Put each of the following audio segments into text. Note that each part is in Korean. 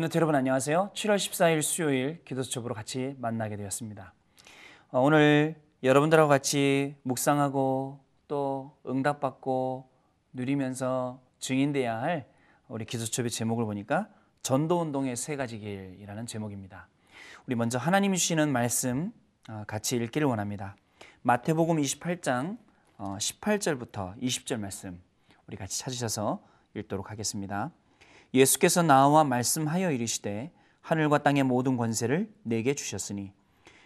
랩노트 여러분 안녕하세요. 7월 14일 수요일 기도 수첩으로 같이 만나게 되었습니다. 어, 오늘 여러분들하고 같이 묵상하고 또 응답받고 누리면서 증인돼야 할 우리 기도 수첩의 제목을 보니까 전도 운동의 세 가지 길이라는 제목입니다. 우리 먼저 하나님이 주시는 말씀 어, 같이 읽기를 원합니다. 마태복음 28장 18절부터 어, 20절 말씀 우리 같이 찾으셔서 읽도록 하겠습니다. 예수께서 나와 말씀하여 이르시되 하늘과 땅의 모든 권세를 내게 주셨으니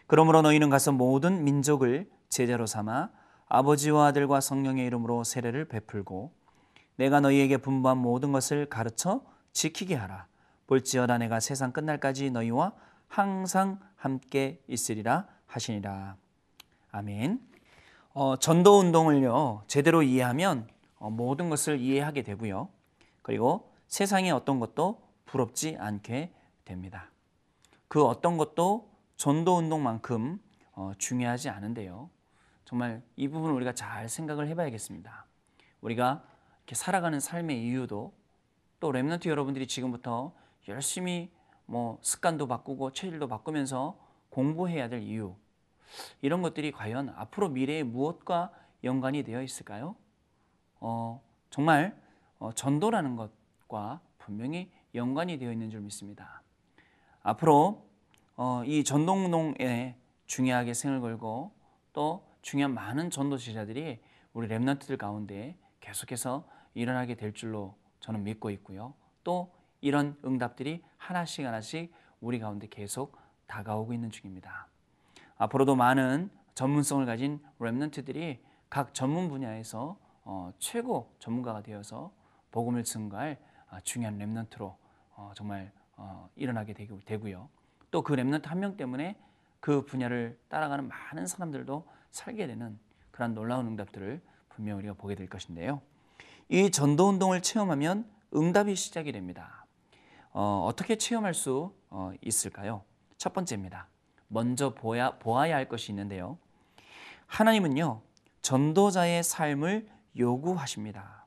그러므로 너희는 가서 모든 민족을 제자로 삼아 아버지와 아들과 성령의 이름으로 세례를 베풀고 내가 너희에게 분부한 모든 것을 가르쳐 지키게 하라. 볼지어다 내가 세상 끝날까지 너희와 항상 함께 있으리라 하시니라. 아멘. 어, 전도 운동을요 제대로 이해하면 어, 모든 것을 이해하게 되고요. 그리고 세상의 어떤 것도 부럽지 않게 됩니다. 그 어떤 것도 전도 운동만큼 어, 중요하지 않은데요. 정말 이 부분을 우리가 잘 생각을 해봐야겠습니다. 우리가 이렇게 살아가는 삶의 이유도 또 랩런트 여러분들이 지금부터 열심히 뭐 습관도 바꾸고 체질도 바꾸면서 공부해야 될 이유 이런 것들이 과연 앞으로 미래에 무엇과 연관이 되어 있을까요? 어, 정말 어, 전도라는 것것 과 분명히 연관이 되어 있는 줄 믿습니다. 앞으로 어, 이 전동농에 중요하게 생을 걸고 또 중요한 많은 전도 지자들이 우리 랩런트들 가운데 계속해서 일어나게 될 줄로 저는 믿고 있고요. 또 이런 응답들이 하나씩 하나씩 우리 가운데 계속 다가오고 있는 중입니다. 앞으로도 많은 전문성을 가진 랩런트들이 각 전문 분야에서 어, 최고 전문가가 되어서 복음을 증가할 아, 중요한 렘넌트로 어, 정말 어, 일어나게 되고요. 또 그 렘넌트 한 명 때문에 그 분야를 따라가는 많은 사람들도 살게 되는 그런 놀라운 응답들을 분명 우리가 보게 될 것인데요. 이 전도 운동을 체험하면 응답이 시작이 됩니다. 어, 떻게 체험할 수 어, 있을까요? 첫 번째입니다. 먼저 보야, 보아야 할 것이 있는데요. 하나님은요, 전도자의 삶을 요구하십니다.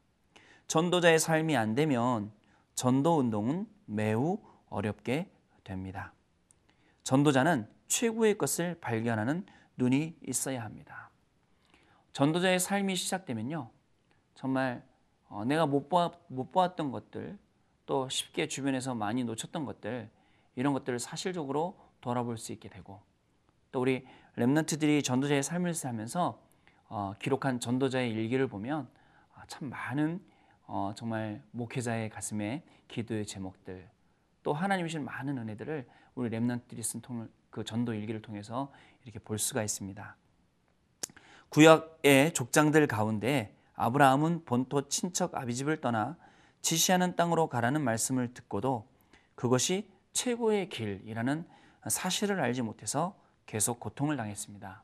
전도자의 삶이 안 되면 전도 운동은 매우 어렵게 됩니다. 전도자는 최고의 것을 발견하는 눈이 있어야 합니다. 전도자의 삶이 시작되면요. 정말 어, 내가 못, 보아, 못 보았던 것들, 또 쉽게 주변에서 많이 놓쳤던 것들, 이런 것들을 사실적으로 돌아볼 수 있게 되고, 또 우리 랩런트들이 전도자의 삶을 살면서 어, 기록한 전도자의 일기를 보면 아, 참 많은 어, 정말 목회자의 가슴에 기도의 제목들 또 하나님이 신 많은 은혜들을 우리 렘넌트들이 쓴 통을 그 전도 일기를 통해서 이렇게 볼 수가 있습니다. 구약의 족장들 가운데 아브라함은 본토 친척 아비집을 떠나 지시하는 땅으로 가라는 말씀을 듣고도 그것이 최고의 길이라는 사실을 알지 못해서 계속 고통을 당했습니다.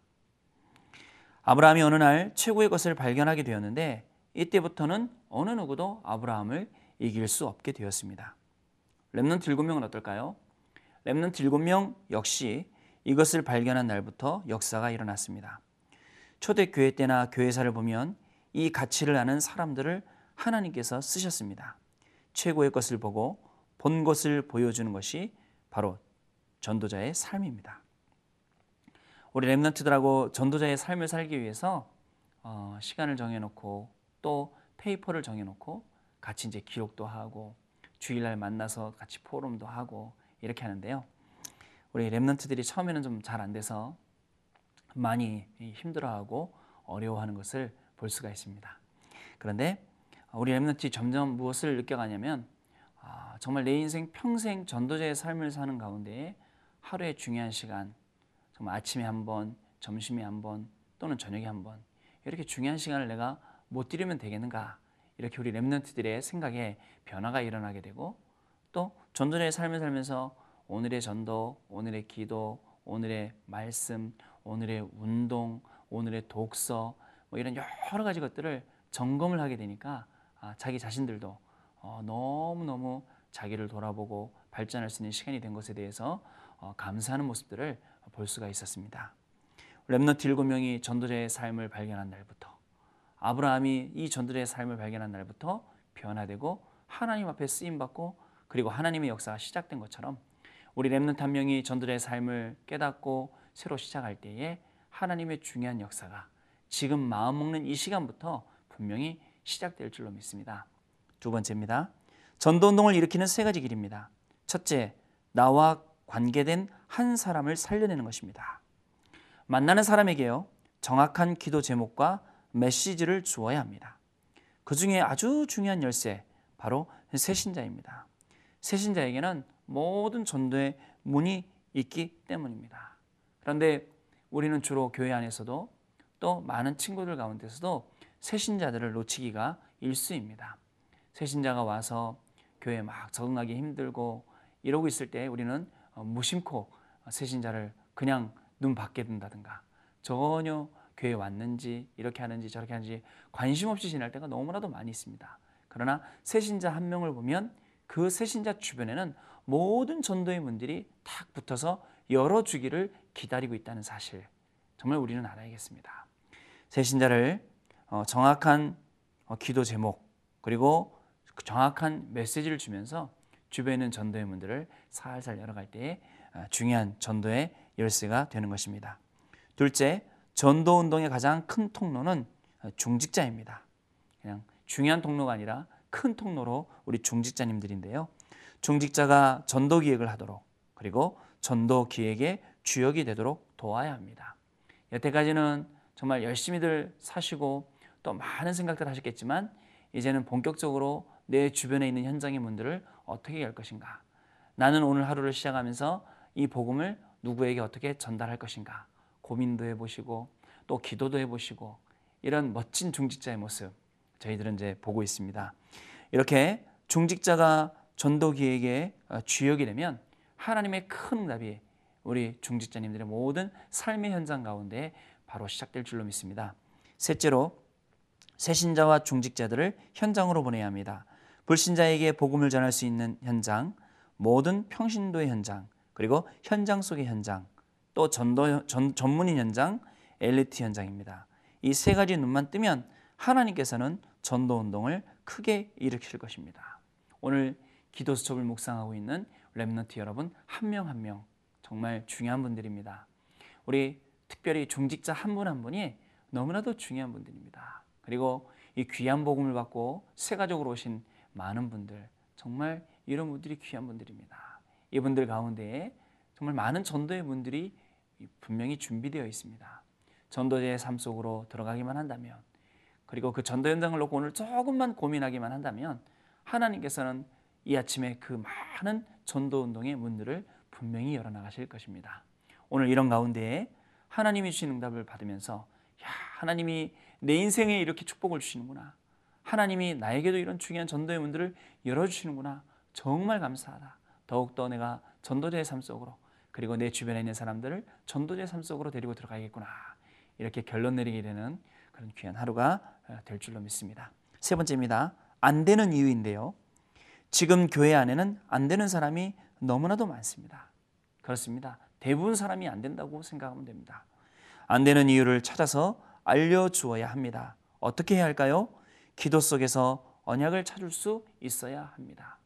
아브라함이 어느 날 최고의 것을 발견하게 되었는데 이때부터는 어느 누구도 아브라함을 이길 수 없게 되었습니다. 렘넌트 7명은 어떨까요? Remnant 7명 역시 이것을 발견한 날부터 역사가 일어났습니다. 초대교회 때나 교회사를 보면 이 가치를 아는 사람들을 하나님께서 쓰셨습니다. 최고의 것을 보고 본 것을 보여주는 것이 바로 전도자의 삶입니다. 우리 Remnant들하고 전도자의 삶을 살기 위해서 어, 시간을 정해놓고 또 paper를 정해놓고 같이 이제 기록도 하고 주일날 만나서 같이 포럼도 하고 이렇게 하는데요. 우리 Remnant들이 처음에는 좀 잘 안 돼서 많이 힘들어하고 어려워하는 것을 볼 수가 있습니다. 그런데 우리 Remnant 점점 무엇을 느껴가냐면 아, 정말 내 인생 평생 전도자의 삶을 사는 가운데 하루의 중요한 시간, 정말 아침에 한 번, 점심에 한 번, 또는 저녁에 한 번, 이렇게 중요한 시간을 내가 못 드리면 되겠는가 이렇게 우리 랩런트들의 생각에 변화가 일어나게 되고 또 전도자의 삶을 살면서 오늘의 전도, 오늘의 기도, 오늘의 말씀, 오늘의 운동, 오늘의 독서 뭐 이런 여러 가지 것들을 점검을 하게 되니까 아, 자기 자신들도 어, 너무너무 자기를 돌아보고 발전할 수 있는 시간이 된 것에 대해서 어, 감사하는 모습들을 볼 수가 있었습니다. 랩너트 7명이 전도자의 삶을 발견한 날부터 아브라함이 이 전들의 삶을 발견한 날부터 변화되고 하나님 앞에 쓰임 받고 그리고 하나님의 역사가 시작된 것처럼 우리 렘넌트 한 명이 전도자의 삶을 깨닫고 새로 시작할 때에 하나님의 중요한 역사가 지금 마음 먹는 이 시간부터 분명히 시작될 줄로 믿습니다. 두 번째입니다. 전도 운동을 일으키는 세 가지 길입니다. 첫째, 나와 관계된 한 사람을 살려내는 것입니다. 만나는 사람에게요, 정확한 기도 제목과 메시지를 주어야 합니다. 그 중에 아주 중요한 열쇠, 바로 새신자입니다. 새신자에게는 모든 전도의 문이 있기 때문입니다. 그런데 우리는 주로 교회 안에서도 또 많은 친구들 가운데서도 새신자들을 놓치기가 일수입니다. 새신자가 와서 교회 막 적응하기 힘들고 이러고 있을 때 우리는 무심코 새신자를 그냥 눈 밖에 둔다든가 전혀 교회 왔는지 이렇게 하는지 저렇게 하는지 관심 없이 지낼 때가 너무나도 많이 있습니다. 그러나 새신자 한 명을 보면 그 새신자 주변에는 모든 전도의 문들이 탁 붙어서 열어주기를 기다리고 있다는 사실 정말 우리는 알아야겠습니다. 새신자를 어, 정확한 어, 기도 제목 그리고 그 정확한 메시지를 주면서 주변에 있는 전도의 문들을 살살 열어갈 때에 어, 중요한 전도의 열쇠가 되는 것입니다. 둘째, 전도 운동의 가장 큰 통로는 중직자입니다. 그냥 중요한 통로가 아니라 큰 통로로 우리 중직자님들인데요. 중직자가 전도 기획을 하도록 그리고 전도 기획의 주역이 되도록 도와야 합니다. 여태까지는 정말 열심히들 사시고 또 많은 생각들 하셨겠지만 이제는 본격적으로 내 주변에 있는 현장의 문들을 어떻게 열 것인가? 나는 오늘 하루를 시작하면서 이 복음을 누구에게 어떻게 전달할 것인가? 고민도 해보시고 또 기도도 해보시고 이런 멋진 중직자의 모습 저희들은 이제 보고 있습니다. 이렇게 중직자가 전도기획의 주역이 되면 하나님의 큰 응답이 우리 중직자님들의 모든 삶의 현장 가운데 바로 시작될 줄로 믿습니다. 셋째로 새신자와 중직자들을 현장으로 보내야 합니다. 불신자에게 복음을 전할 수 있는 현장, 모든 평신도의 현장, 그리고 현장 속의 현장, 또 전도 전, 전문인 현장, 엘리트 현장입니다. 이 세 가지 눈만 뜨면 하나님께서는 전도 운동을 크게 일으킬 것입니다. 오늘 기도 수첩을 묵상하고 있는 렘너트 여러분 한명 한명 한 명 정말 중요한 분들입니다. 우리 특별히 중직자 한 분한 한 분이 너무나도 중요한 분들입니다. 그리고 이 귀한 복음을 받고 세가족으로 오신 많은 분들 정말 이런 분들이 귀한 분들입니다. 이분들 가운데 정말 많은 전도의 분들이 분명히 준비되어 있습니다. 전도자의 삶 속으로 들어가기만 한다면 그리고 그 전도 현장을 놓고 오늘 조금만 고민하기만 한다면 하나님께서는 이 아침에 그 많은 전도 운동의 문들을 분명히 열어 나가실 것입니다. 오늘 이런 가운데에 하나님이 주신 응답을 받으면서 야, 하나님이 내 인생에 이렇게 축복을 주시는구나. 하나님이 나에게도 이런 중요한 전도의 문들을 열어 주시는구나. 정말 감사하다. 더욱더 내가 전도자의 삶 속으로 그리고 내 주변에 있는 사람들을 전도자의 삶 속으로 데리고 들어가야겠구나. 이렇게 결론 내리게 되는 그런 귀한 하루가 될 줄로 믿습니다. 세 번째입니다. 안 되는 이유인데요. 지금 교회 안에는 안 되는 사람이 너무나도 많습니다. 그렇습니다. 대부분 사람이 안 된다고 생각하면 됩니다. 안 되는 이유를 찾아서 알려주어야 합니다. 어떻게 해야 할까요? 기도 속에서 언약을 찾을 수 있어야 합니다.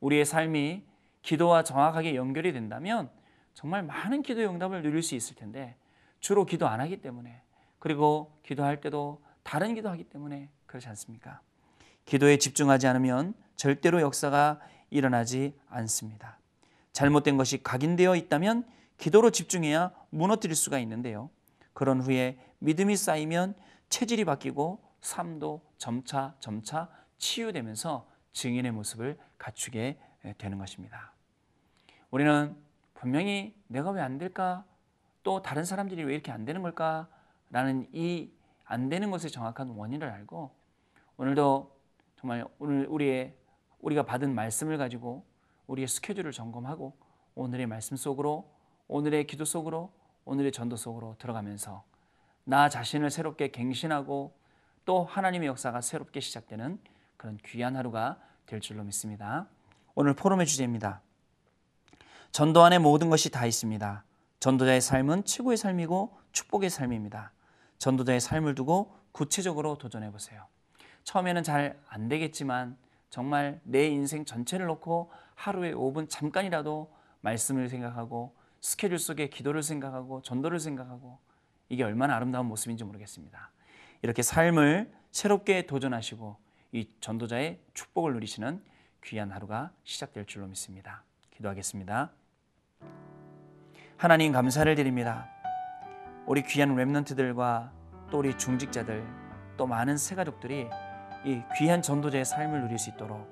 우리의 삶이 기도와 정확하게 연결이 된다면 정말 많은 기도의 응답을 누릴 수 있을 텐데 주로 기도 안 하기 때문에 그리고 기도할 때도 다른 기도하기 때문에 그렇지 않습니까? 기도에 집중하지 않으면 절대로 역사가 일어나지 않습니다. 잘못된 것이 각인되어 있다면 기도로 집중해야 무너뜨릴 수가 있는데요. 그런 후에 믿음이 쌓이면 체질이 바뀌고 삶도 점차 점차 치유되면서 증인의 모습을 갖추게 되는 것입니다. 우리는 분명히 내가 왜 안 될까? 또 다른 사람들이 왜 이렇게 안 되는 걸까? 라는 이 안 되는 것의 정확한 원인을 알고 오늘도 정말 오늘 우리의 우리가 받은 말씀을 가지고 우리의 스케줄을 점검하고 오늘의 말씀 속으로 오늘의 기도 속으로 오늘의 전도 속으로 들어가면서 나 자신을 새롭게 갱신하고 또 하나님의 역사가 새롭게 시작되는 그런 귀한 하루가 될 줄로 믿습니다. 오늘 포럼의 주제입니다. 전도 안에 모든 것이 다 있습니다. 전도자의 삶은 최고의 삶이고 축복의 삶입니다. 전도자의 삶을 두고 구체적으로 도전해 보세요. 처음에는 잘 안 되겠지만 정말 내 인생 전체를 놓고 하루에 5분 잠깐이라도 말씀을 생각하고 스케줄 속에 기도를 생각하고 전도를 생각하고 이게 얼마나 아름다운 모습인지 모르겠습니다. 이렇게 삶을 새롭게 도전하시고 이 전도자의 축복을 누리시는 귀한 하루가 시작될 줄로 믿습니다. 기도하겠습니다. 하나님 감사를 드립니다. 우리 귀한 렘넌트들과 또 우리 중직자들 또 많은 새 가족들이 이 귀한 전도자의 삶을 누릴 수 있도록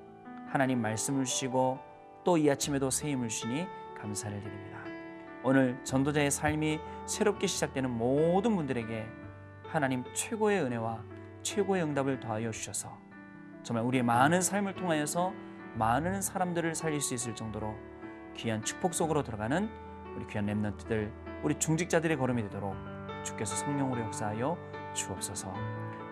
하나님 말씀을 주시고 또 이 아침에도 새 힘을 주시니 감사를 드립니다. 오늘 전도자의 삶이 새롭게 시작되는 모든 분들에게 하나님 최고의 은혜와 최고의 응답을 더하여 주셔서 정말 우리의 많은 삶을 통하여서 많은 사람들을 살릴 수 있을 정도로 귀한 축복 속으로 들어가는 우리 귀한 렘넌트들 우리 중직자들의 걸음이 되도록 주께서 성령으로 역사하여 주옵소서.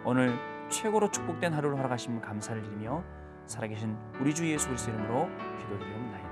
오늘 최고로 축복된 하루를 허락하시면 감사를 드리며 살아계신 우리 주 예수 그리스도 이름으로 기도드리옵나이다.